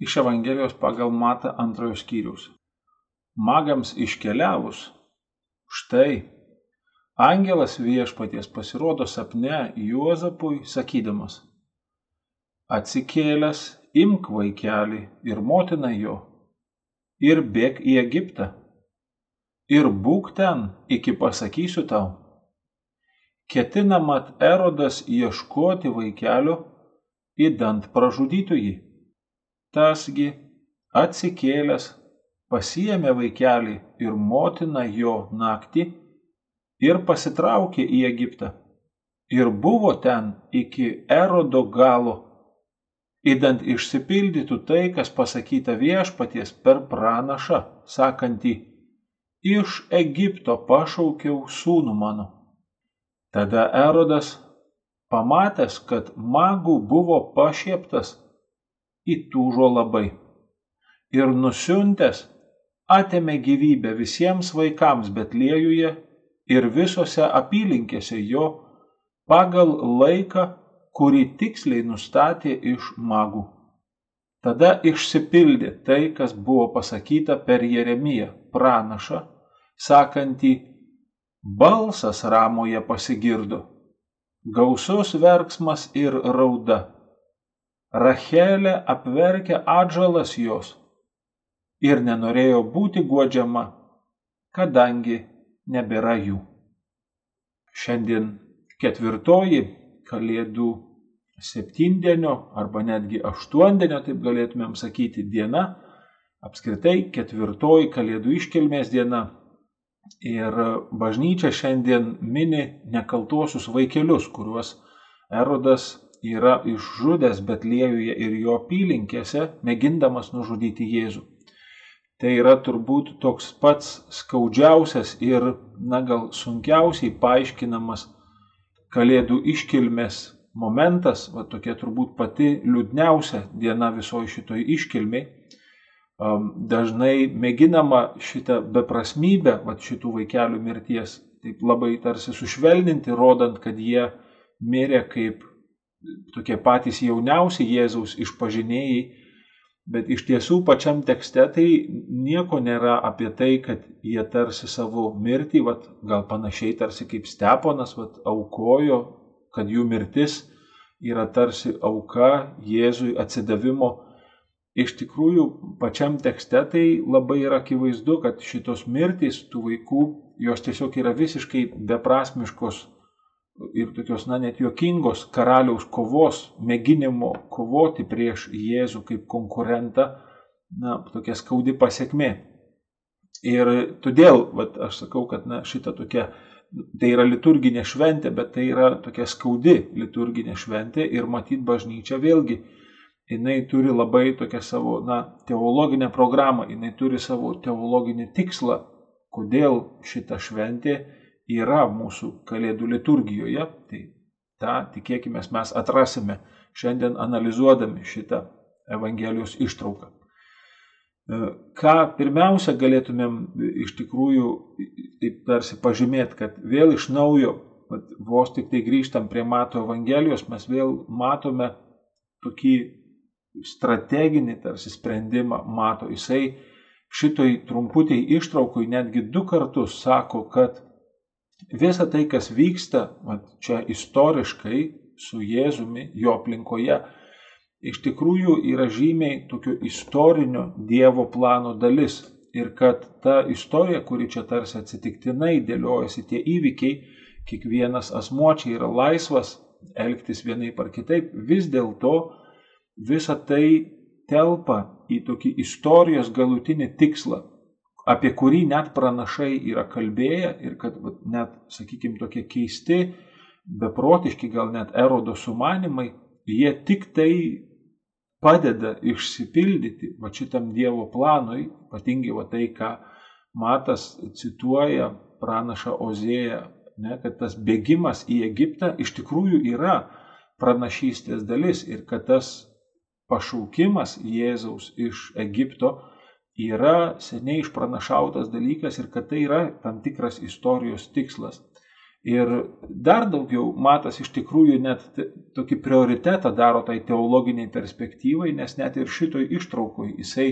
iš Evangelijos pagal Mata antrojo skyrius. Magams iškeliavus, štai, angelas viešpaties pasirodo sapne Juozapui sakydamas, atsikėlęs imk vaikelį ir motiną jo ir bėk į Egiptą ir būk ten, iki pasakysiu tau. Ketinamat Erodas ieškoti vaikelio, įdant pražudytų jį. Tasgi atsikėlęs pasiėmė vaikelį ir motiną jo naktį ir pasitraukė į Egiptą. Ir buvo ten iki erodo galo, įdant išsipildytų tai, kas pasakyta viešpaties per pranašą, sakantį, iš Egipto pašaukiau sūnų mano. Tada erodas, pamatęs, kad magų buvo pašieptas, įtūžo labai. Ir nusiuntęs atėmė gyvybę visiems vaikams Betliejuje ir visose apylinkėse jo pagal laiką, kurį tiksliai nustatė iš magų. Tada išsipildė tai, kas buvo pasakyta per Jeremiją pranašą, sakantį, balsas ramoje pasigirdo, gausus verksmas ir rauda Rachelė apverkė atžalas jos ir nenorėjo būti guodžiama, kadangi nebėra jų. Šiandien ketvirtoji kalėdų septindienio arba netgi aštuondienio, taip galėtumėm sakyti, diena, apskritai ketvirtoji kalėdų iškilmės diena. Ir bažnyčia šiandien mini nekaltuosius vaikelius, kuriuos Erodas yra išžudęs Betliejuje ir jo apylinkėse, mėgindamas nužudyti Jėzų. Tai yra turbūt toks pats skaudžiausias ir, na gal sunkiausiai paaiškinamas Kalėdų iškilmės momentas, va tokia turbūt pati liūdniausia diena visoji šitoj iškilmiai. Dažnai mėginama šitą beprasmybę, va šitų vaikelių mirties, taip labai tarsi sušvelninti, rodant, kad jie mirė kaip tokie patys jauniausi Jėzaus išpažinėjai, bet iš tiesų pačiam tekste tai nieko nėra apie tai, kad jie tarsi savo mirtį, vat, gal panašiai tarsi kaip Steponas, vat, aukojo, kad jų mirtis yra tarsi auka Jėzui atsidavimo. Iš tikrųjų, pačiam tekste tai labai yra akivaizdu, kad šitos mirtys tų vaikų, jos tiesiog yra visiškai beprasmiškos ir tokios, na, net juokingos karaliaus kovos, mėginimo kovoti prieš Jėzų kaip konkurentą, na, tokia skaudi pasiekmė. Ir todėl, vat, aš sakau, kad, na, šita tokia, tai yra liturginė šventė, bet tai yra tokia skaudi liturginė šventė ir matyt bažnyčia vėlgi, jinai turi labai tokią savo, na, teologinę programą, jinai turi savo teologinį tikslą, kodėl šita šventė yra mūsų kalėdų liturgijoje, tai tą tikėkime mes atrasime šiandien analizuodami šitą Evangelijos ištrauką. E, ką pirmiausia galėtumėm iš tikrųjų taip tarsi pažymėti, kad vėl iš naujo, vos tik tai grįžtam prie Mato Evangelijos, mes vėl matome tokį strateginį tarsi sprendimą Mato. Jisai šitoj trumputiai ištraukui netgi du kartus sako, kad visa tai, kas vyksta vat, čia istoriškai su Jėzumi, jo aplinkoje, iš tikrųjų yra žymiai tokio istorinio Dievo plano dalis. Ir kad ta istorija, kuri čia tarsi atsitiktinai dėliojasi tie įvykiai, kiekvienas asmuo čia yra laisvas elgtis vienaip ar kitaip, vis dėlto visa tai telpa į tokį istorijos galutinį tikslą, apie kurį net pranašai yra kalbėję ir kad net, sakykime, tokie keisti, beprotiški, gal net erodo sumanimai, jie tik tai padeda išsipildyti va šitam Dievo planui, ypatingai va tai, ką Matas cituoja pranašą Ozėją, ne, kad tas bėgimas į Egiptą iš tikrųjų yra pranašystės dalis ir kad tas pašaukimas Jėzaus iš Egipto yra seniai išpranašautas dalykas ir kad tai yra tam tikras istorijos tikslas. Ir dar daugiau matas iš tikrųjų net tokį prioritetą daro tai teologiniai perspektyvai, nes net ir šitoj ištraukoj jisai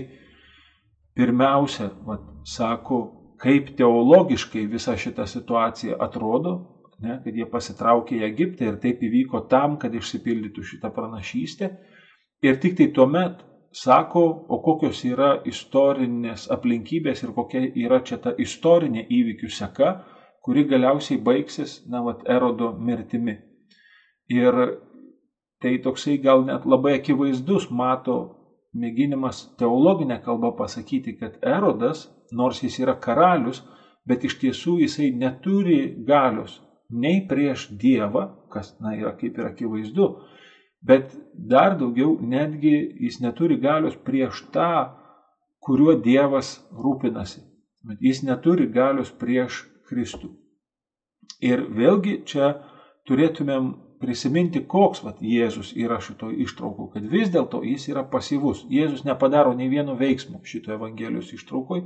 pirmiausia vat, sako, kaip teologiškai visa šita situacija atrodo, ne, kad jie pasitraukė į Egiptą ir taip įvyko tam, kad išsipildytų šitą pranašystę. Ir tik tai tuomet sako, o kokios yra istorinės aplinkybės ir kokia yra čia ta istorinė įvykių seka, kuri galiausiai baigsis, na, vat, erodo mirtimi. Ir tai toksai gal net labai akivaizdus mato mėginimas teologinė kalba pasakyti, kad erodas, nors jis yra karalius, bet iš tiesų jisai neturi galios nei prieš Dievą, kas, na, yra kaip ir akivaizdu, bet dar daugiau netgi jis neturi galios prieš tą, kuriuo Dievas rūpinasi. Bet jis neturi galios prieš Kristų. Ir vėlgi čia turėtumėm prisiminti, koks vat, Jėzus yra šito ištraukų, kad vis dėlto jis yra pasyvus. Jėzus nepadaro nei vieno veiksmo šito Evangelijos ištraukoj.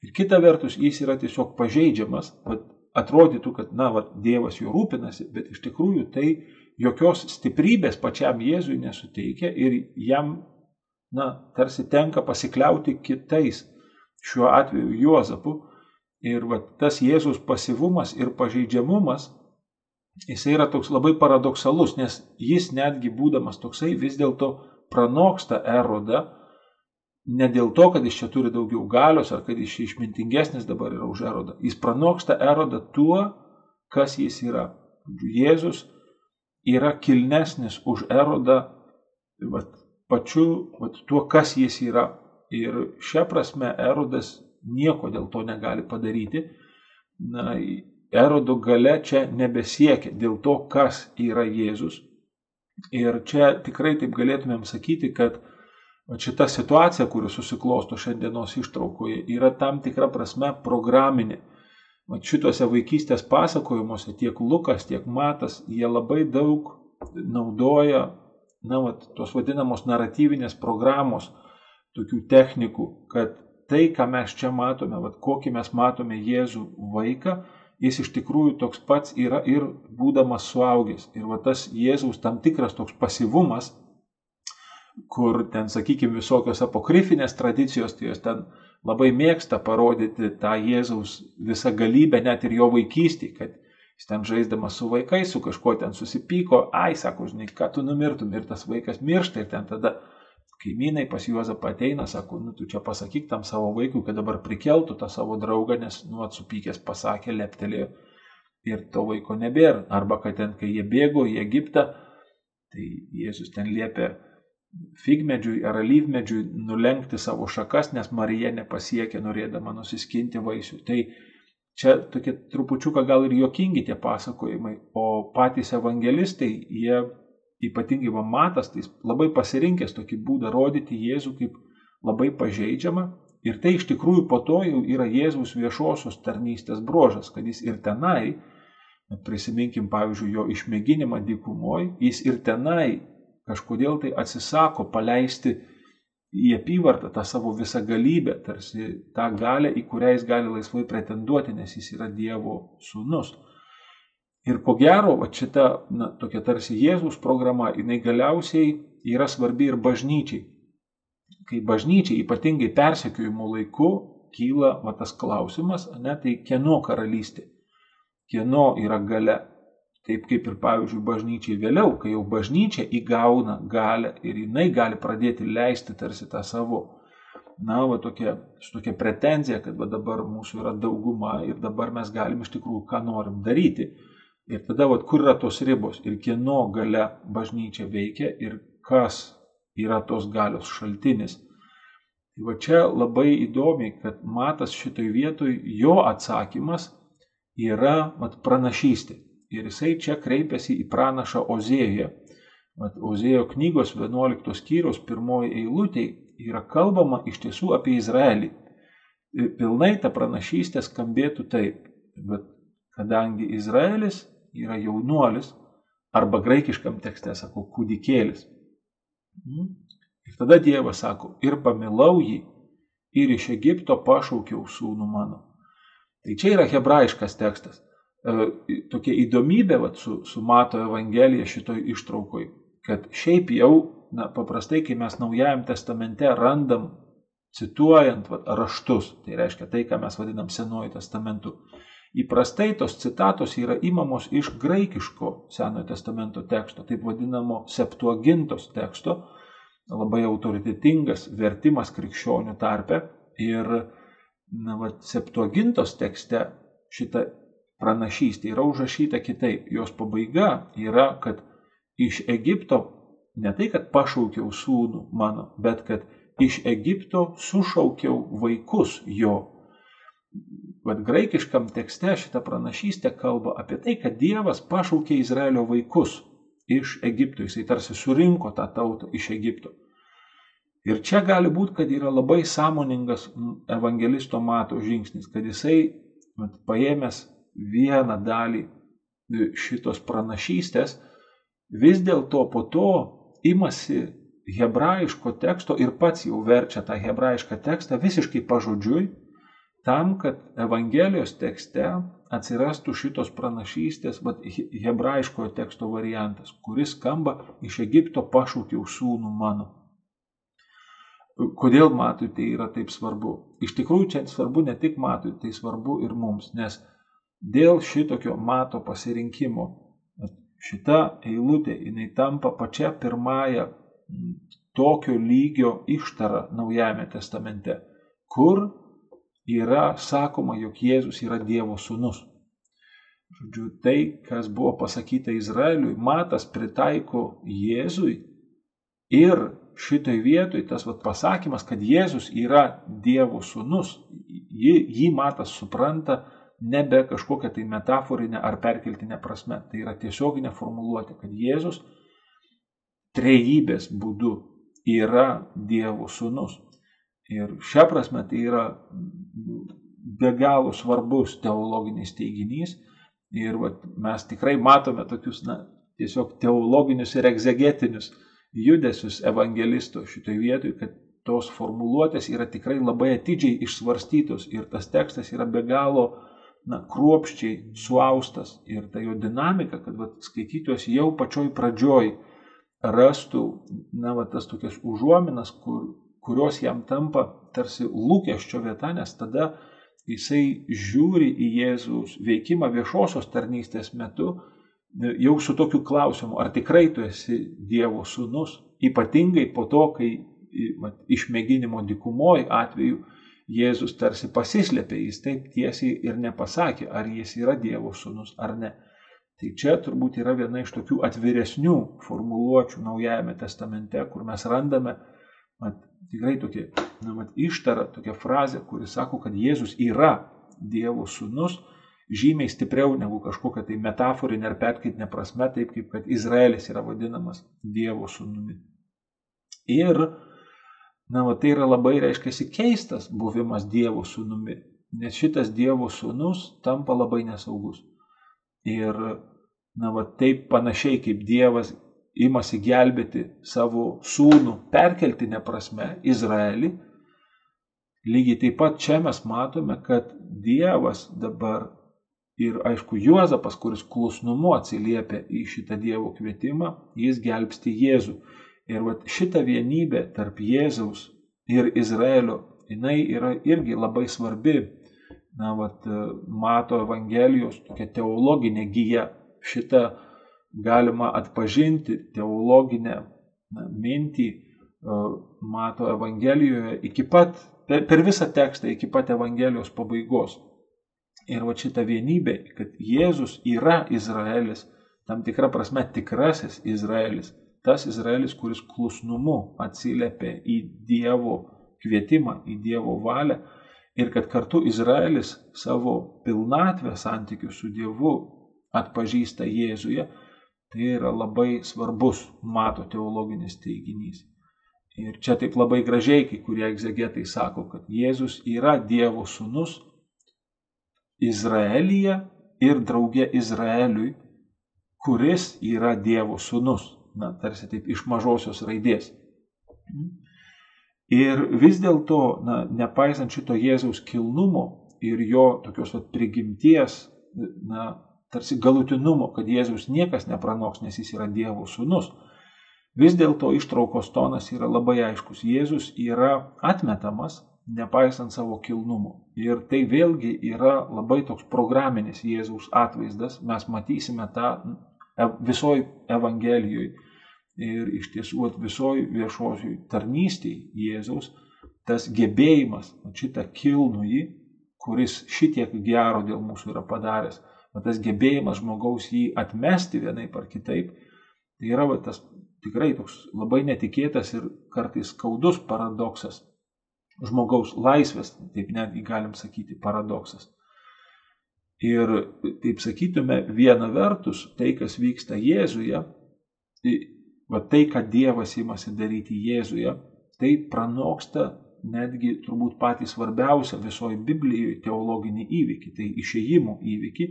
Ir kita vertus, jis yra tiesiog pažeidžiamas. Vat, atrodytų, kad, na, vat, Dievas juo rūpinasi, bet iš tikrųjų tai jokios stiprybės pačiam Jėzui nesuteikia ir jam, na, tarsi tenka pasikliauti kitais, šiuo atveju Juozapu, Ir va, tas Jėzus pasivumas ir pažeidžiamumas, jisai yra toks labai paradoksalus, nes jis netgi būdamas toksai vis dėlto pranoksta erodą, ne dėl to, kad jis čia turi daugiau galios ar kad jis išmintingesnis dabar yra už erodą. Jis pranoksta erodą tuo, kas jis yra. Jėzus yra kilnesnis už erodą vat, pačiu vat, tuo, kas jis yra. Ir šia prasme erodas nieko dėl to negali padaryti. Na, erodo gale čia nebesiekia dėl to, kas yra Jėzus. Ir čia tikrai taip galėtumėm sakyti, kad šita situacija, kuri susiklosto šiandienos ištraukoje, yra tam tikra prasme programinė. Mat šituose vaikystės pasakojimuose tiek Lukas, tiek Matas, jie labai daug naudoja, na, vat, tos vadinamos naratyvinės programos, tokių technikų, kad tai, ką mes čia matome, vat, kokį mes matome Jėzų vaiką, jis iš tikrųjų toks pats yra ir būdamas suaugęs. Ir va tas Jėzaus tam tikras toks pasivumas, kur ten, sakykime, visokios apokrifinės tradicijos, tai jos ten labai mėgsta parodyti tą Jėzaus visą galybę, net ir jo vaikystį, kad jis ten žaisdamas su vaikais, su kažkuo ten susipyko, ai, sako, žinai, ką tu numirtum ir tas vaikas miršta ir ten tada kaimynai pas Juozapą ateina, sako, nu tu čia pasakyk tam savo vaikui, kad dabar prikeltų tą savo draugą, nes, nu, atsupykęs pasakė, leptelėjo ir to vaiko nebėra. Arba kad ten, kai jie bėgo į Egiptą, tai Jėzus ten liepė figmedžiui ar alyvmedžiui nulenkti savo šakas, nes Marija nepasiekė norėdama nusiskinti vaisių. Tai čia tokie trupučiuką gal ir jokingi tie pasakojimai, o patys evangelistai, jie ypatingai va matas, tai labai pasirinkęs tokį būdą rodyti Jėzų kaip labai pažeidžiamą. Ir tai iš tikrųjų po to jau yra Jėzaus viešosios tarnystės brožas, kad jis ir tenai, prisiminkim pavyzdžiui jo išmėginimą dykumoj, jis ir tenai kažkodėl tai atsisako paleisti į apyvartą tą savo visą galybę, tarsi tą galę, į kurią jis gali laisvai pretenduoti, nes jis yra Dievo sūnus. Ir ko gero, va šita na, tokia tarsi Jėzus programa, jinai galiausiai yra svarbi ir bažnyčiai. Kai bažnyčiai ypatingai persekiojimo laiku kyla va, tas klausimas, ne, tai kieno karalystė, kieno yra gale. Taip kaip ir pavyzdžiui bažnyčiai vėliau, kai jau bažnyčia įgauna galę ir jinai gali pradėti leisti tarsi tą savo, na, va tokia, su tokia pretenzija, kad va dabar mūsų yra dauguma ir dabar mes galim iš tikrųjų ką norim daryti Ir tada, vat, kur yra tos ribos ir kieno gale bažnyčia veikia ir kas yra tos galios šaltinis. Tai va čia labai įdomi, kad matas šitoj vietoj jo atsakymas yra vat, pranašystė. Ir jisai čia kreipiasi į pranašą Ozėją. Ozėjo knygos 11 skyrius pirmoji eilutė yra kalbama iš tiesų apie Izraelį. Pilnai ta pranašystė skambėtų taip. Bet kadangi Izraelis yra jaunuolis, arba graikiškam tekste sako kūdikėlis. Mhm. Ir tada Dievas sako, ir pamilau jį, ir iš Egipto pašaukiau sūnų mano. Tai čia yra hebrajiškas tekstas. E, tokia įdomybė vat, su, su Mato Evangelija šitoj ištraukoj, kad šiaip jau, na, paprastai, kai mes Naujajam testamente randam cituojant vat, raštus, tai reiškia tai, ką mes vadinam Senuoju testamentu, įprastai tos citatos yra įmamos iš graikiško Senojo testamento teksto, taip vadinamo septuagintos teksto, labai autoritetingas vertimas krikščionių tarpe ir na, va, septuagintos tekste šita pranašystė yra užrašyta kitaip. Jos pabaiga yra, kad iš Egipto ne tai, kad pašaukiau sūnų mano, bet kad iš Egipto sušaukiau vaikus jo. Vat graikiškam tekste šitą pranašystę kalba apie tai, kad Dievas pašaukė Izraelio vaikus iš Egipto. Jisai tarsi surinko tą tautą iš Egipto. Ir čia gali būti, kad yra labai sąmoningas evangelisto mato žingsnis, kad jisai vat, paėmęs vieną dalį šitos pranašystės, vis dėlto po to imasi hebrajiško teksto ir pats jau verčia tą hebrajišką tekstą visiškai pažodžiui, tam, kad Evangelijos tekste atsirastų šitos pranašystės, bet hebrajiškojo teksto variantas, kuris skamba iš Egipto pašaukiau sūnų mano. Kodėl matui tai yra taip svarbu? Iš tikrųjų, čia svarbu ne tik matui, tai svarbu ir mums, nes dėl šitokio mato pasirinkimo šita eilutė, jinai tampa pačia pirmąją tokio lygio ištara Naujajame testamente, kur yra sakoma, jog Jėzus yra Dievo sūnus. Žodžiu, tai, kas buvo pasakyta Izraeliui, matas pritaiko Jėzui ir šitoj vietoj tas vat, pasakymas, kad Jėzus yra Dievo sūnus, jį, jį matas supranta nebe kažkokią tai metaforinę ar perkeltinę prasme. Tai yra tiesioginė formuluotė, kad Jėzus trejybės būdu yra Dievo sūnus. Ir šią prasme tai yra be galo svarbus teologinis teiginys. Ir vat, mes tikrai matome tokius, na, tiesiog teologinius ir egzegetinius judesius evangelisto šitoje vietoje, kad tos formuluotės yra tikrai labai atidžiai išsvarstytos ir tas tekstas yra be galo na, kruopščiai suaustas. Ir ta jo dinamika, kad vat, skaitytojas jau pačioj pradžioj rastų, na, va, tas tokias užuominas, kur, kurios jam tampa tarsi lūkesčio vieta, nes tada jisai žiūri į Jėzaus veikimą viešosios tarnystės metu jau su tokiu klausimu, ar tikrai tu esi Dievo sūnus, ypatingai po to, kai mat, išmėginimo dikumoj atveju Jėzus tarsi pasislėpė, jis taip tiesiai ir nepasakė, ar jis yra Dievo sūnus ar ne. Tai čia turbūt yra viena iš tokių atviresnių formuluočių Naujajame testamente, kur mes randame mat, tikrai tokia na, mat, ištara, tokia frazė, kuri sako, kad Jėzus yra Dievo sūnus, žymiai stipriau negu kažkokia tai metaforinė ar perkaitinė prasme, taip kaip kad Izraelis yra vadinamas Dievo sūnumi. Ir, na, va, tai yra labai, reiškia, keistas buvimas Dievo sūnumi, nes šitas Dievo sūnus tampa labai nesaugus. Ir na, va, taip panašiai kaip Dievas imasi gelbėti savo sūnų perkeltinę prasme Izraelį, lygiai taip pat čia mes matome, kad Dievas dabar ir aišku Juozapas, kuris klusnumu atsiliepia į šitą Dievo kvietimą, jis gelbsti Jėzų. Ir va, šita vienybė tarp Jėzaus ir Izraelio, jinai yra irgi labai svarbi. Na, vat, mato Evangelijos tokia teologinė gyja šitą galima atpažinti teologinę na, mintį mato Evangelijoje iki pat, per, per visą tekstą iki pat Evangelijos pabaigos. Ir va šita vienybė, kad Jėzus yra Izraelis, tam tikra prasme tikrasis Izraelis, tas Izraelis, kuris klusnumu atsiliepia į Dievo kvietimą, į Dievo valią ir kad kartu Izraelis savo pilnatvę santykių su Dievu atpažįsta Jėzuje, tai yra labai svarbus mato teologinis teiginys. Ir čia taip labai gražiai kai kurie egzegetai sako, kad Jėzus yra Dievo sūnus Izraelyje ir draugė Izraeliui, kuris yra Dievo sūnus. Na, tarsi taip iš mažosios raidės. Ir vis dėlto, nepaisant šito Jėzaus kilnumo ir jo tokios vat, prigimties, na, tarsi galutinumo, kad Jėzus niekas nepranoks, nes jis yra Dievo sūnus. Vis dėlto ištraukos tonas yra labai aiškus. Jėzus yra atmetamas, nepaisant savo kilnumo. Ir tai vėlgi yra labai toks programinis Jėzaus atvaizdas. Mes matysime tą visoji Evangelijoje ir iš tiesų visoji viešosioj tarnystėje Jėzaus tas gebėjimas, šitą kilnųjį, kuris šitiek gero dėl mūsų yra padaręs, bet tas gebėjimas žmogaus jį atmesti vienaip ar kitaip, tai yra va, tas tikrai toks labai netikėtas ir kartais skaudus paradoksas. Žmogaus laisvės, taip netgi galim sakyti, paradoksas. Ir taip sakytume, viena vertus, tai, kas vyksta Jėzuje, va, tai, ką Dievas įmasi daryti Jėzuje, tai pranoksta netgi turbūt patį svarbiausią visoji Biblijoje teologinį įvykį, tai išėjimo įvykį,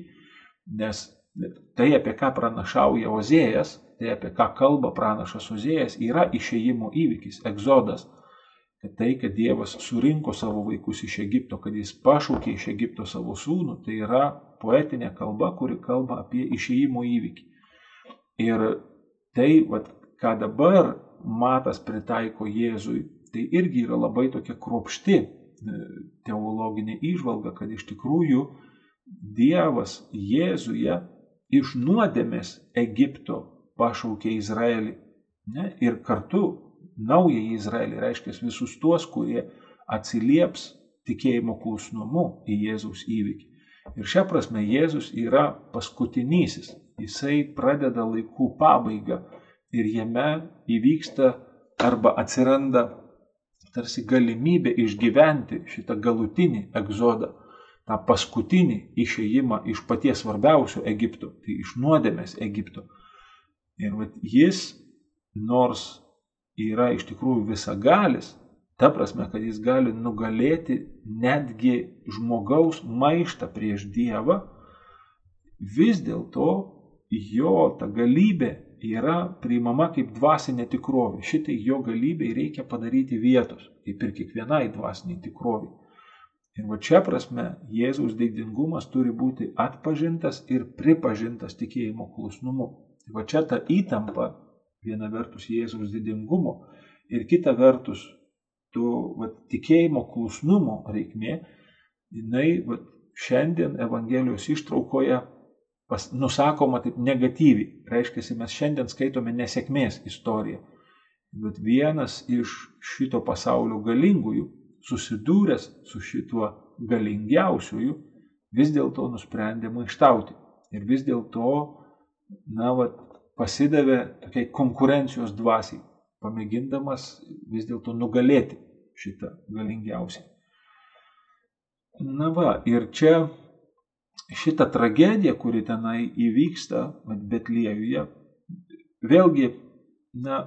nes tai, apie ką pranašauja Ozėjas, tai apie ką kalba pranašas Ozėjas, yra išėjimo įvykis, egzodas. Kad tai, kad Dievas surinko savo vaikus iš Egipto, kad jis pašaukė iš Egipto savo sūnų, tai yra poetinė kalba, kuri kalba apie išėjimo įvykį. Ir tai, vat, ką dabar Matas pritaiko Jėzui tai irgi yra labai tokia kruopšti e, teologinė išvalga, kad iš tikrųjų Dievas Jėzuje iš nuodėmės Egipto pašaukė Izraelį. Ne? Ir kartu naują Izraelį reiškia visus tuos, kurie atsilieps tikėjimo klusnumu į Jėzaus įvykį. Ir šią prasme Jėzus yra paskutinysis. Jisai pradeda laikų pabaigą ir jame įvyksta arba atsiranda tarsi galimybė išgyventi šitą galutinį egzodą, tą paskutinį išėjimą iš paties svarbiausio Egipto, tai iš nuodėmės Egipto. Ir vat, jis, nors yra iš tikrųjų visagalis, ta prasme, kad jis gali nugalėti netgi žmogaus maištą prieš Dievą, vis dėlto jo ta galybė yra priimama kaip dvasinė tikrovė. Šitai jo galybei reikia padaryti vietos, kaip ir kiekvienai dvasiniai tikroviai. Ir va čia prasme Jėzaus dėdingumas turi būti atpažintas ir pripažintas tikėjimo klusnumu. Va čia ta įtampa, viena vertus Jėzaus dėdingumo ir kita vertus to va, tikėjimo klusnumo reikmė, jinai va, šiandien Evangelijos ištraukoje pas, nusakoma taip negatyviai. Reiškia, mes šiandien skaitome nesėkmės istoriją. Bet vienas iš šito pasaulio galingųjų, susidūręs su šituo galingiausiųjų, vis dėlto nusprendė maištauti. Ir vis dėlto, na, va, pasidavė tokiai konkurencijos dvasiai, pamėgindamas vis dėlto nugalėti šitą galingiausią. Na va, ir čia šitą tragediją, kuri tenai įvyksta Betliejuje, vėlgi, na,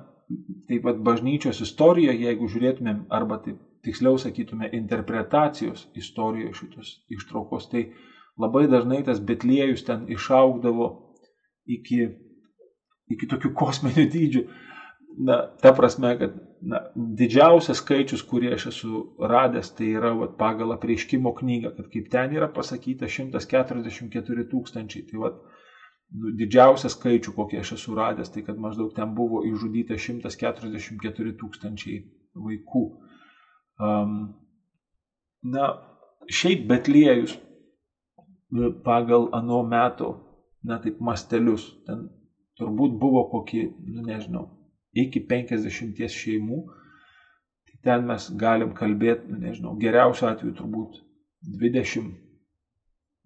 taip pat bažnyčios istorijoje, jeigu žiūrėtumėm, arba taip tiksliau sakytume, interpretacijos istorijoje šitos ištraukos, tai labai dažnai tas Betliejus ten išaugdavo iki, iki tokių kosminių dydžių. Na, ta prasme, kad na, didžiausias skaičius, kurį aš esu radęs, tai yra vat, pagal apreiškimo knygą, kad kaip ten yra pasakyta 144 tūkstančiai. Tai vat, nu, didžiausią skaičių, kokį aš esu radęs, tai kad maždaug ten buvo išžudyta 144 tūkstančiai vaikų. Um, na, šiaip Betliejus pagal ano meto, na taip, mastelius, ten turbūt buvo kokie, nu nežinau, iki 50 šeimų, tai ten mes galim kalbėti, nu, nežinau, geriausiu atveju turbūt 20,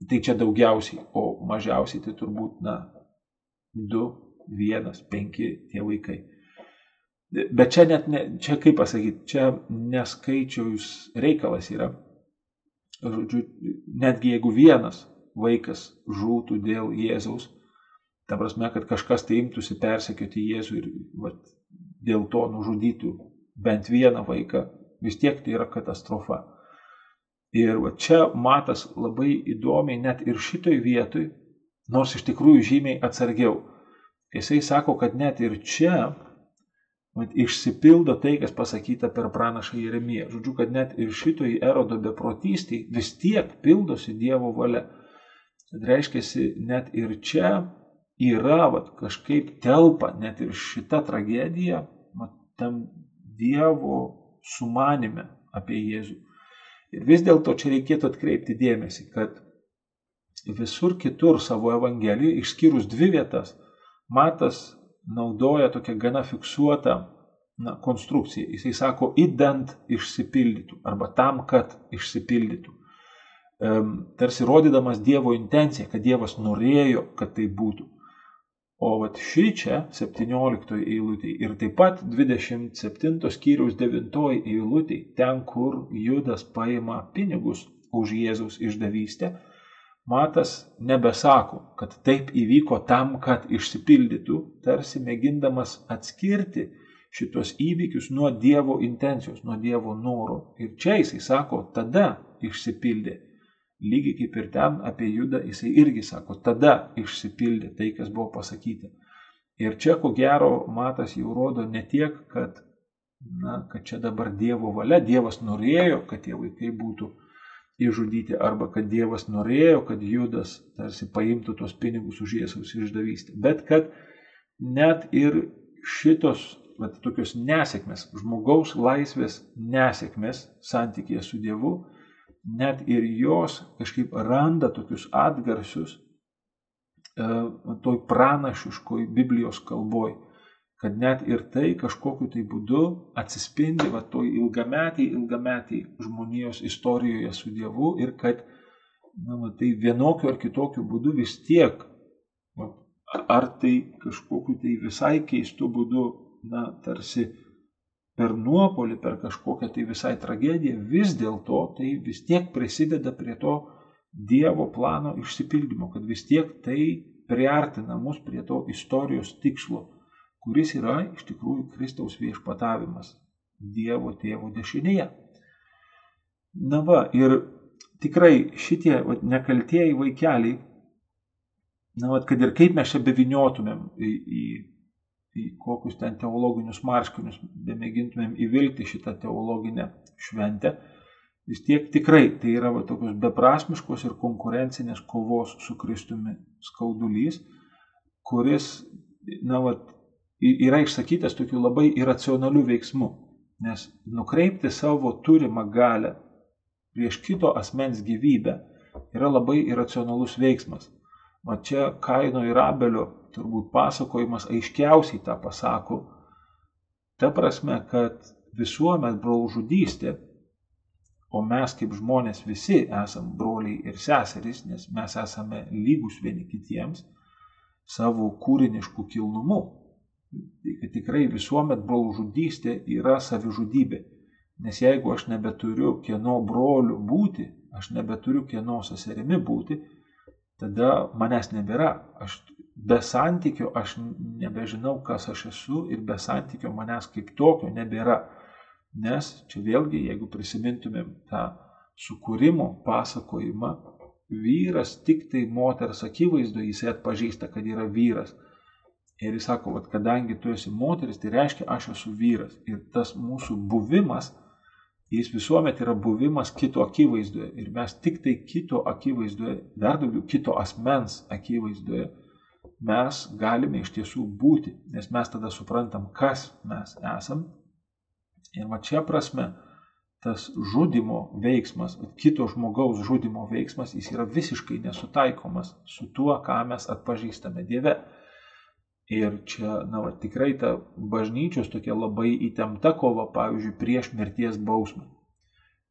tai čia daugiausiai, o mažiausiai tai turbūt, na, 2, 1, 5 tie vaikai. Bet čia net, ne, čia kaip pasakyti, čia neskaičiaus reikalas yra. Žodžiu, netgi jeigu vienas vaikas žūtų dėl Jėzaus, ta prasme, kad kažkas tai imtųsi persekioti Jėzų ir vat, dėl to nužudytų bent vieną vaiką, vis tiek tai yra katastrofa. Ir va čia matas labai įdomiai net ir šitoj vietoj, nors iš tikrųjų žymiai atsargiau. Jisai sako, kad net ir čia vat, išsipildo tai, kas pasakyta per pranašą Jeremiją. Žodžiu, kad net ir šitoj erodo beprotystėje vis tiek pildosi Dievo valia. Tad reiškia, net ir čia yra vat, kažkaip telpa, net ir šita tragedija, vat, tam Dievo sumanime apie Jėzų. Ir vis dėlto čia reikėtų atkreipti dėmesį, kad visur kitur savo Evangelijoje, išskyrus dvi vietas, Matas naudoja tokią gana fiksuotą na, konstrukciją. Jisai sako, įdant išsipildytų arba tam, kad išsipildytų. Tarsi rodydamas Dievo intenciją, kad Dievas norėjo, kad tai būtų. O vat ši čia 17 eilutė ir taip pat 27 skyriaus 9 eilutė, ten kur Judas paima pinigus už Jėzaus išdavystę, Matas nebesako, kad taip įvyko tam, kad išsipildytų, tarsi mėgindamas atskirti šitos įvykius nuo Dievo intencijos, nuo Dievo noro. Ir čia jisai sako, tada išsipildė. Lygiai kaip ir ten apie Judą jisai irgi sako, tada išsipildė tai, kas buvo pasakyta. Ir čia, ko gero, matas jau rodo ne tiek, kad, na, kad čia dabar Dievo valia, Dievas norėjo, kad tie vaikai būtų išžudyti, arba kad Dievas norėjo, kad Judas tarsi paimtų tos pinigus už Jėzaus išdavystę, bet kad net ir šitos vat, tokios nesėkmės, žmogaus laisvės nesėkmės santykėje su Dievu, net ir jos kažkaip randa tokius atgarsius e, toj pranašiškoj Biblijos kalboj, kad net ir tai kažkokiu tai būdu atsispindi va toj ilgametiai, ilgametiai žmonijos istorijoje su Dievu ir kad na, va, tai vienokiu ar kitokiu būdu vis tiek, va, ar tai kažkokiu tai visai keistu būdu, na, tarsi per nuopolį, per kažkokią tai visai tragediją, vis dėlto tai vis tiek prisideda prie to Dievo plano išsipildymo, kad vis tiek tai priartina mus prie to istorijos tikslo, kuris yra iš tikrųjų Kristaus viešpatavimas Dievo tėvo dešinėje. Na va, ir tikrai šitie va, nekaltieji vaikeliai, na va, kad ir kaip mes čia beviniotumėm į, į į kokius ten teologinius marškinius bemėgintumėm įvilkti šitą teologinę šventę, vis tiek tikrai tai yra va, tokios beprasmiškos ir konkurencinės kovos su Kristumi skaudulys, kuris na, va, yra išsakytas tokiu labai iracionaliu veiksmu, nes nukreipti savo turimą galę prieš kito asmens gyvybę yra labai iracionalus veiksmas. O čia Kaino ir Abelio turbūt pasakojimas aiškiausiai tą pasako. Ta prasme, kad visuomet brolžudystė, o mes kaip žmonės visi esame broliai ir seserys, nes mes esame lygus vieni kitiems savo kūriniškų kilnumu. Tikrai visuomet brolžudystė yra savižudybė. Nes jeigu aš nebeturiu kieno broliu būti, aš nebeturiu kieno seserimi būti, tada manęs nebėra. Aš be santykio aš nebežinau, kas aš esu ir be santykio manęs kaip tokio nebėra. Nes čia vėlgi, jeigu prisimintumėm tą sukūrimo pasakojimą, vyras tik tai moters akivaizdoje jisai atpažįsta, kad yra vyras. Ir jis sako, kad kadangi tu esi moteris, tai reiškia, aš esu vyras. Ir tas mūsų buvimas, jis visuomet yra buvimas kito akivaizdoje. Ir mes tik tai kito akivaizdoje, dar daugiau kito asmens akivaizdoje mes galime iš tiesų būti, nes mes tada suprantam, kas mes esam. Ir va čia prasme, tas žudimo veiksmas, kito žmogaus žudimo veiksmas, jis yra visiškai nesutaikomas su tuo, ką mes atpažįstame Dieve. Ir čia, na, va, tikrai ta bažnyčios tokia labai įtempta kova, pavyzdžiui, prieš mirties bausmę,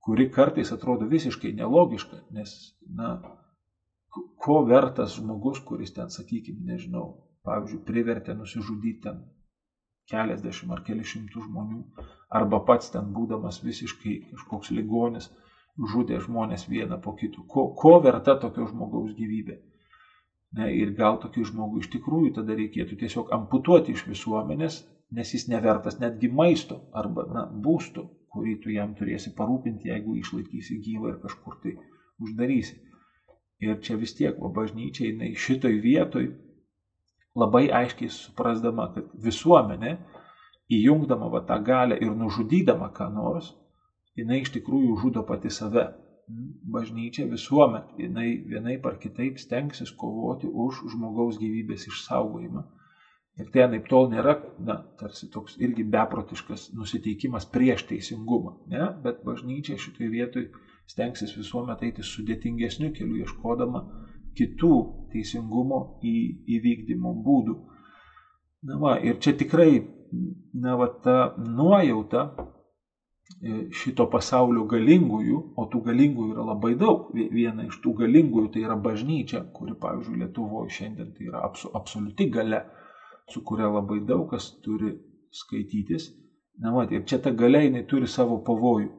kuri kartais atrodo visiškai nelogiška, nes, na, ko vertas žmogus, kuris ten, sakykime, nežinau, pavyzdžiui, privertė nusižudyti ten keliasdešimt ar kelišimtų žmonių, arba pats ten būdamas visiškai kažkoks ligonis, žudė žmonės vieną po kitų. Ko, ko verta tokio žmogaus gyvybė? Ne, ir gal tokį žmogų iš tikrųjų tada reikėtų tiesiog amputuoti iš visuomenės, nes jis nevertas netgi maisto arba na, būsto, kurį tu jam turėsi parūpinti, jeigu išlaikysi gyvą ir kažkur tai uždarysi. Ir čia vis tiek va, bažnyčia jinai šitoj vietoj labai aiškiai suprasdama, kad visuomenė įjungdama va, tą galę ir nužudydama ką nors, jinai iš tikrųjų žudo pati save. bažnyčia visuomet jinai vienai par kitaip stengsis kovoti už žmogaus gyvybės išsaugojimą. Ir tai anaip tol nėra, na, tarsi toks irgi beprotiškas nusiteikimas prieš teisingumą, ne, bet bažnyčia šitoje vietoje stengsis visuomet eiti sudėtingesniu keliu, ieškodama kitų teisingumo į, įvykdymo būdų. Na, va, ir čia tikrai, na, va, ta nuojauta e, šito pasaulio galingųjų, o tų galingųjų yra labai daug. Viena iš tų galingųjų tai yra bažnyčia, kuri, pavyzdžiui, Lietuvoje šiandien tai yra absoliuti gale su kuria labai daug kas turi skaitytis. Na, mat, ir čia ta galia jinai turi savo pavojų,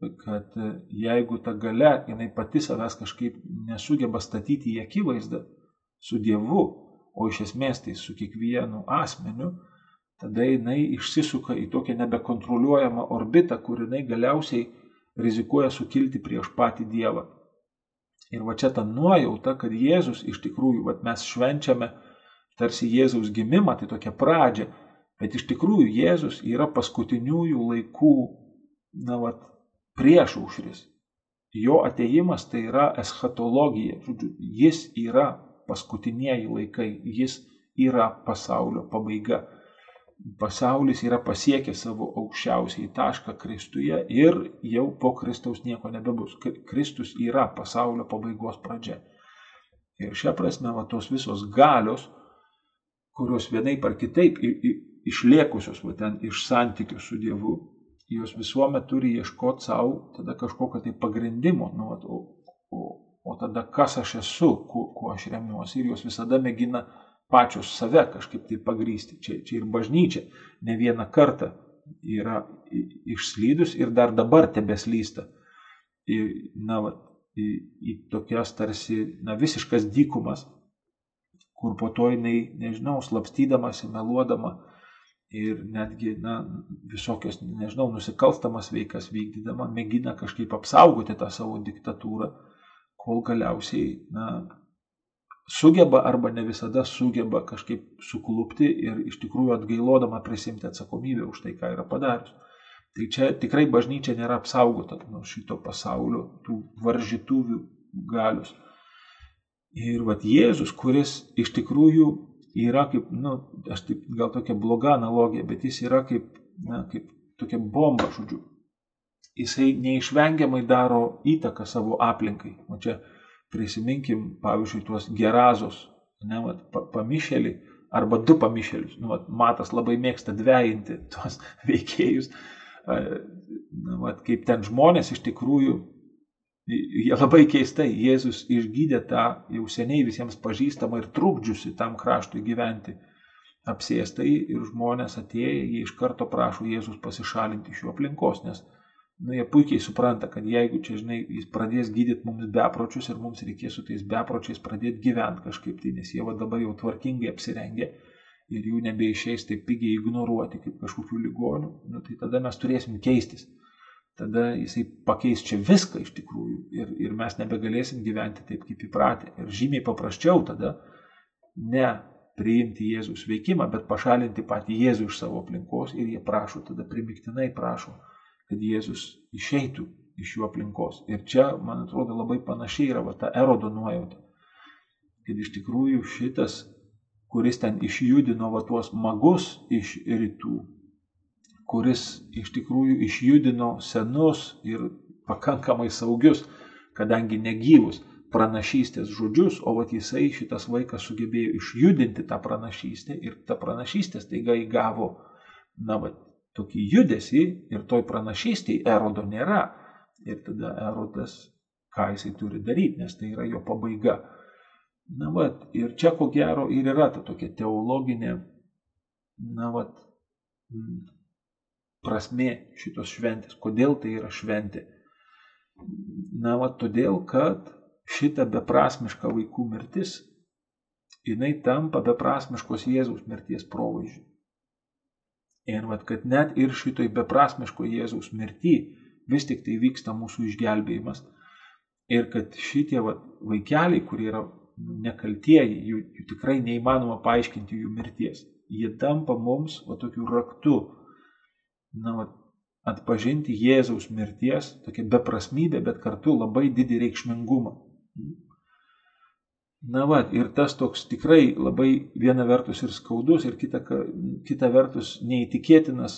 kad e, jeigu ta galia jinai pati savęs kažkaip nesugeba statyti į akivaizdą su Dievu, o iš esmės tai su kiekvienu asmeniu, tada jinai išsisuka į tokią nebekontroliuojamą orbitą, kur jinai galiausiai rizikuoja sukilti prieš patį Dievą. Ir va čia ta nuojauta, kad Jėzus iš tikrųjų, va mes švenčiame tarsi Jėzaus gimimą, tai tokia pradžia, bet iš tikrųjų Jėzus yra paskutiniųjų laikų, na, vat, prieš aušris. Jo ateimas tai yra eschatologija, žodžiu, jis yra paskutiniai laikai, jis yra pasaulio pabaiga. Pasaulis yra pasiekęs savo aukščiausiai tašką Kristuje ir jau po Kristaus nieko nebebus. Kristus yra pasaulio pabaigos pradžia. Ir šią prasme, va, tos visos galios, kurios vienaip ar kitaip išliekusios va, ten iš santykių su Dievu, jos visuomet turi ieškoti savo tada kažkokio tai pagrindimo, nu, va, o, o, o tada kas aš esu, kuo, kuo aš remiuosi ir jos visada mėgina pačios save kažkaip tai pagrysti. Čia, čia ir bažnyčia ne vieną kartą yra išslydus ir dar dabar tebeslysta. Į, na, va, į, į tokias tarsi na, visiškas dykumas, kur po to jinai, nežinau, slapstydamasi, meluodama ir netgi, na, visokias, nežinau, nusikalstamas veikas vykdydama, mėgina kažkaip apsaugoti tą savo diktatūrą, kol galiausiai, na, sugeba arba ne visada sugeba kažkaip suklupti ir iš tikrųjų atgailodama prisimti atsakomybę už tai, ką yra padarius. Tai čia tikrai bažnyčia nėra apsaugota nuo šito pasaulio, tų varžytuvių galius. Ir vat Jėzus, kuris iš tikrųjų yra kaip, na, nu, aš taip gal tokia bloga analogija, bet jis yra kaip, na, kaip tokia bomba, žodžiu. Jisai neišvengiamai daro įtaką savo aplinkai. O čia prisiminkim, pavyzdžiui, tuos gerazos, ne, vat, pamišėlį arba du pamišėlius. Nu, vat, matas labai mėgsta dvejinti tuos veikėjus. Na, vat, kaip ten žmonės iš tikrųjų Jie labai keistai, Jėzus išgydė tą jau seniai visiems pažįstamą ir trukdžiusi tam kraštui gyventi. Apsėstai ir žmonės atėję, jie iš karto prašo Jėzus pasišalinti iš jų aplinkos, nes nu, jie puikiai supranta, kad jeigu čia, žinai, jis pradės gydyti mums bepročius ir mums reikės su tais bepročiais pradėti gyventi kažkaip tai, nes jie va dabar jau tvarkingai apsirengė ir jų nebeišeis taip pigiai ignoruoti kaip kažkokių ligonių, nu, tai tada mes turėsim keistis tada jisai pakeis čia viską iš tikrųjų ir, ir mes nebegalėsim gyventi taip kaip įpratę. Ir žymiai paprasčiau tada ne priimti Jėzus veikimą, bet pašalinti patį Jėzų iš savo aplinkos ir jie prašo, tada primiktinai prašo, kad Jėzus išeitų iš jų aplinkos. Ir čia, man atrodo, labai panašiai yra va, ta erodo nuojauta, kad iš tikrųjų šitas, kuris ten išjudino va tuos magus iš rytų, kuris iš tikrųjų išjudino senus ir pakankamai saugius, kadangi negyvus pranašystės žodžius, o vat jisai šitas vaikas sugebėjo išjudinti tą pranašystę ir ta pranašystė staiga įgavo, na, vat, tokį judesį ir toj pranašystėje erodo nėra. Ir tada erodas, ką jisai turi daryti, nes tai yra jo pabaiga. Na, vat, ir čia ko gero ir yra ta tokia teologinė, na, vat, prasme šitos šventės, kodėl tai yra šventė. Na, va, todėl, kad šita beprasmiška vaikų mirtis, jinai tampa beprasmiškos Jėzaus mirties provaizdžiu. Ir va, kad net ir šitoj beprasmiško Jėzaus mirty vis tik tai vyksta mūsų išgelbėjimas. Ir kad šitie va, vaikeliai, kurie yra nekaltieji, jų, jų tikrai neįmanoma paaiškinti jų mirties. Jie tampa mums va, tokiu raktu na, va, atpažinti Jėzaus mirties, tokia beprasmybė, bet kartu labai didį reikšmingumą. Na va, ir tas toks tikrai labai viena vertus ir skaudus, ir kita, kita vertus neįtikėtinas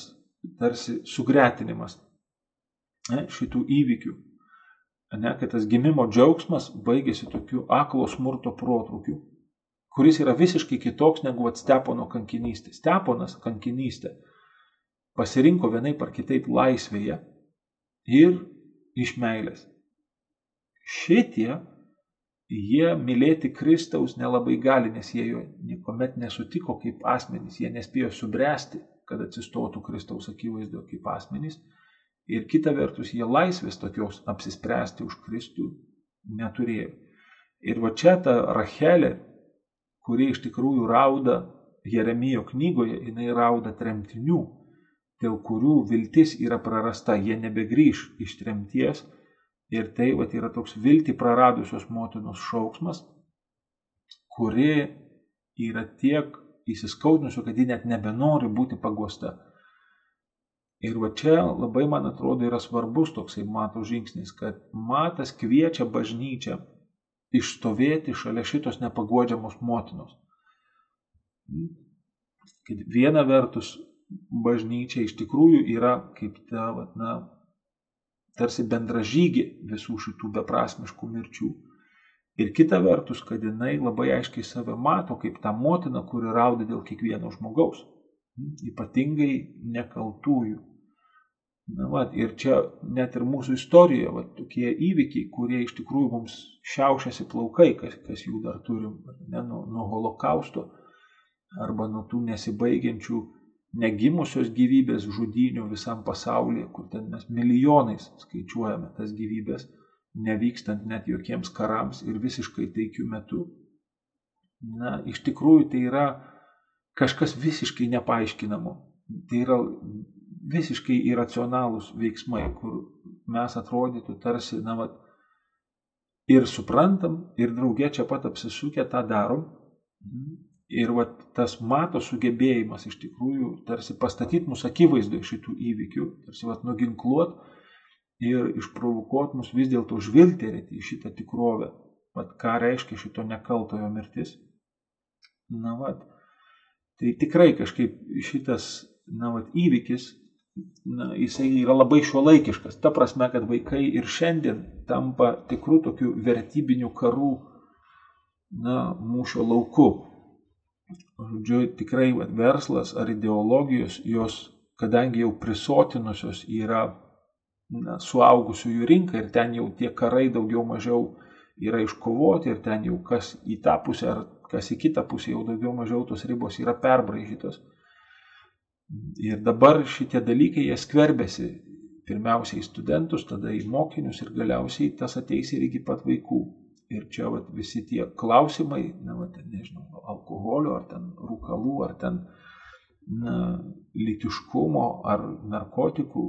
tarsi sugretinimas ne, šitų įvykių. Ne, kad tas gimimo džiaugsmas baigėsi tokiu aklo smurto protrukiu, kuris yra visiškai kitoks negu Stepono kankinystė. Steponas kankinystė pasirinko vienai par kitaip laisvėje ir iš meilės. Šitie, jie mylėti Kristaus nelabai gali, nes jie jo niekuomet nesutiko kaip asmenys, jie nespėjo subręsti, kad atsistotų Kristaus akivaizdoje kaip asmenys. Ir kita vertus, jie laisvės tokios apsispręsti už Kristų neturėjo. Ir va čia ta Rachelė, kuri iš tikrųjų rauda Jeremijo knygoje, jinai rauda tremtinių, dėl kurių viltis yra prarasta, jie nebegrįž iš tremties ir tai vat, yra toks viltį praradusios motinos šauksmas, kuri yra tiek įsiskaudinusio, kad ji net nebenori būti paguosta. Ir va čia labai, man atrodo, yra svarbus toksai mato žingsnis, kad matas kviečia bažnyčią išstovėti šalia šitos nepagodžiamos motinos. Kad viena vertus bažnyčia iš tikrųjų yra kaip ta, vat, na, tarsi bendražygė visų šitų beprasmiškų mirčių. Ir kita vertus, kad jinai labai aiškiai save mato kaip tą motiną, kuri rauda dėl kiekvieno žmogaus, ypatingai nekaltųjų. Na, va, ir čia net ir mūsų istorijoje va, tokie įvykiai, kurie iš tikrųjų mums šiaušiasi plaukai, kas, kas jų dar turim, ne, nuo, nuo holokausto arba nuo tų nesibaigiančių negimusios gyvybės žudinių visam pasaulyje, kur ten mes milijonais skaičiuojame tas gyvybės, nevykstant net jokiems karams ir visiškai taikių metų. Na, iš tikrųjų tai yra kažkas visiškai nepaaiškinamo. Tai yra visiškai iracionalūs veiksmai, kur mes atrodytų tarsi, na, vat, ir suprantam, ir draugė čia pat apsisukę tą darom, Ir va, tas mato sugebėjimas iš tikrųjų tarsi pastatyti mus akivaizdoje šitų įvykių, tarsi va, nuginkluot ir išprovokuot mus vis dėlto žvilgterėti į šitą tikrovę, va, ką reiškia šito nekaltojo mirtis. Na, va, tai tikrai kažkaip šitas na, va, įvykis, na, jisai yra labai šiuolaikiškas. Ta prasme, kad vaikai ir šiandien tampa tikrų tokių vertybinių karų na, mūšio lauku žodžiu, tikrai va, verslas ar ideologijos, jos, kadangi jau prisotinusios yra na, suaugusiųjų rinka ir ten jau tie karai daugiau mažiau yra iškovoti ir ten jau kas į tą pusę ar kas į kitą pusę jau daugiau mažiau tos ribos yra perbraižytos. Ir dabar šitie dalykai jie skverbėsi pirmiausiai į studentus, tada į mokinius ir galiausiai tas ateis ir iki pat vaikų. Ir čia vat, visi tie klausimai, na, vat, nežinau, alkoholio, ar ten rūkalų, ar ten na, lytiškumo, ar narkotikų,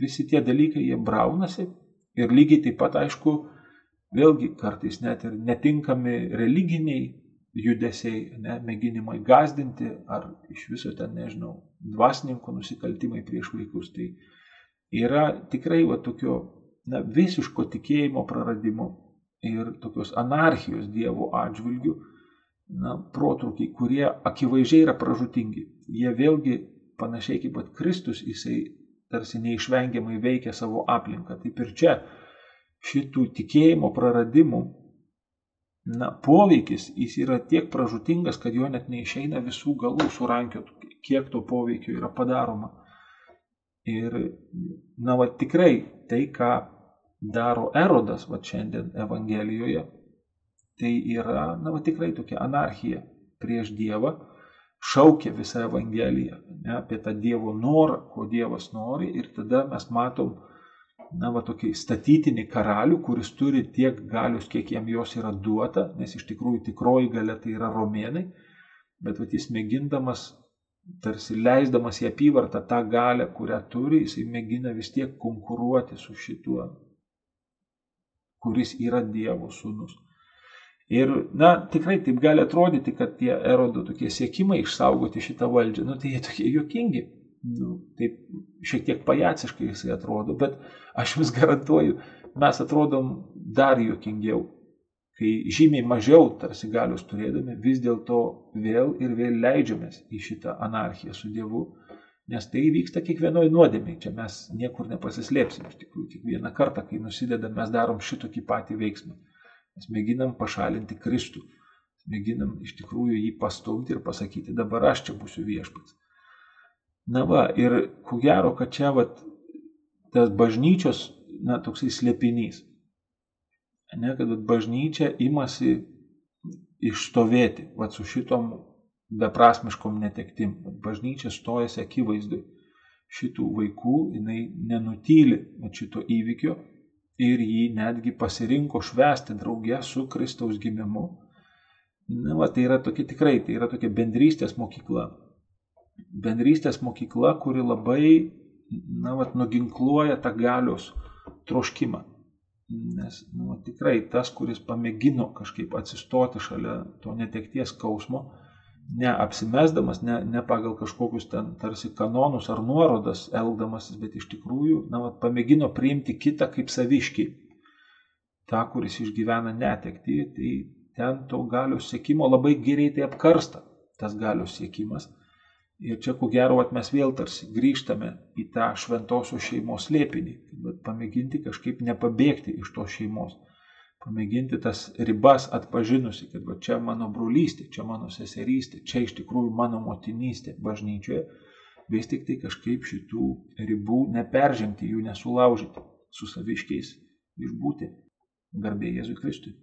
visi tie dalykai jie braunasi ir lygiai taip pat, aišku, vėlgi kartais net ir netinkami religiniai judesiai, ne, mėginimai gazdinti, ar iš viso ten, nežinau, dvasininkų nusikaltimai prieš vaikus. Tai yra tikrai va tokio na, visiško tikėjimo praradimo ir tokios anarchijos Dievo atžvilgių, na, protrukiai, kurie akivaizdžiai yra pražutingi. Jie vėlgi panašiai kaip pat Kristus, jisai tarsi neišvengiamai veikia savo aplinką. Taip ir čia šitų tikėjimo praradimų na, poveikis jis yra tiek pražutingas, kad jo net neišeina visų galų surankioti, kiek to poveikio yra padaroma. Ir, na, va tikrai tai, ką daro erodas, va šiandien Evangelijoje, tai yra, na, va tikrai tokia anarchija prieš Dievą, šaukia visą Evangeliją ne, apie tą Dievo norą, ko Dievas nori. Ir tada mes matom, na, va tokį statytinį karalių, kuris turi tiek galius, kiek jam jos yra duota, nes iš tikrųjų tikroji galia tai yra romėnai, bet va jis mėgindamas tarsi leisdamas į apyvartą tą galę, kurią turi, jisai mėgina vis tiek konkuruoti su šituo kuris yra Dievo sūnus. Ir, na, tikrai taip gali atrodyti, kad tie erodo tokie siekimai išsaugoti šitą valdžią, nu, tai jie tokie juokingi. nu, taip šiek tiek pajaciškai jisai atrodo, bet aš vis garantuoju, mes atrodom dar juokingiau, kai žymiai mažiau tarsi galius turėdami, vis dėlto vėl ir vėl leidžiamės į šitą anarchiją su Dievu, nes tai vyksta kiekvienoje nuodėmėje, čia mes niekur nepasislėpsim, iš tikrųjų, kiekvieną kartą, kai nusidedam, mes darom šitokį patį veiksmą, mes mėginam pašalinti Kristų, mėginam iš tikrųjų jį pastumti ir pasakyti, dabar aš čia būsiu viešpats. Na va, ir ko gero, kad čia vat, tas bažnyčios, na, toksai slėpinys. Ne, kad bažnyčia imasi išstovėti, vat, su šitom beprasmiškom netektim. Bažnyčia stojasi akivaizdui šitų vaikų, jinai nenutyli šito įvykio ir jį netgi pasirinko švesti draugę su Kristaus gimimu. Na, va, tai yra tokia tikrai, tai yra tokia bendrystės mokykla bendrystės mokykla, kuri labai, na, vat, nuginkluoja tą galios troškimą. Nes nu, tikrai tas, kuris pamėgino kažkaip atsistoti šalia to netekties skausmo, neapsimesdamas, ne, ne pagal kažkokius ten tarsi kanonus ar nuorodas elgdamasis, bet iš tikrųjų, na, vat, pamėgino priimti kitą kaip saviškį. Ta, kuris išgyvena netekti, tai ten to galios siekimo labai greitai apkarsta tas galios siekimas. Ir čia, ko gero, mes vėl tarsi grįžtame į tą šventosios šeimos slėpinį, bet pamėginti kažkaip nepabėgti iš tos šeimos, pamėginti tas ribas atpažinusi, kad va, čia mano brolystė, čia mano seserystė, čia iš tikrųjų mano motinystė bažnyčioje, vis tik tai kažkaip šitų ribų neperžengti, jų nesulaužyti, su saviškiais išbūti. Garbė Jėzui Kristui.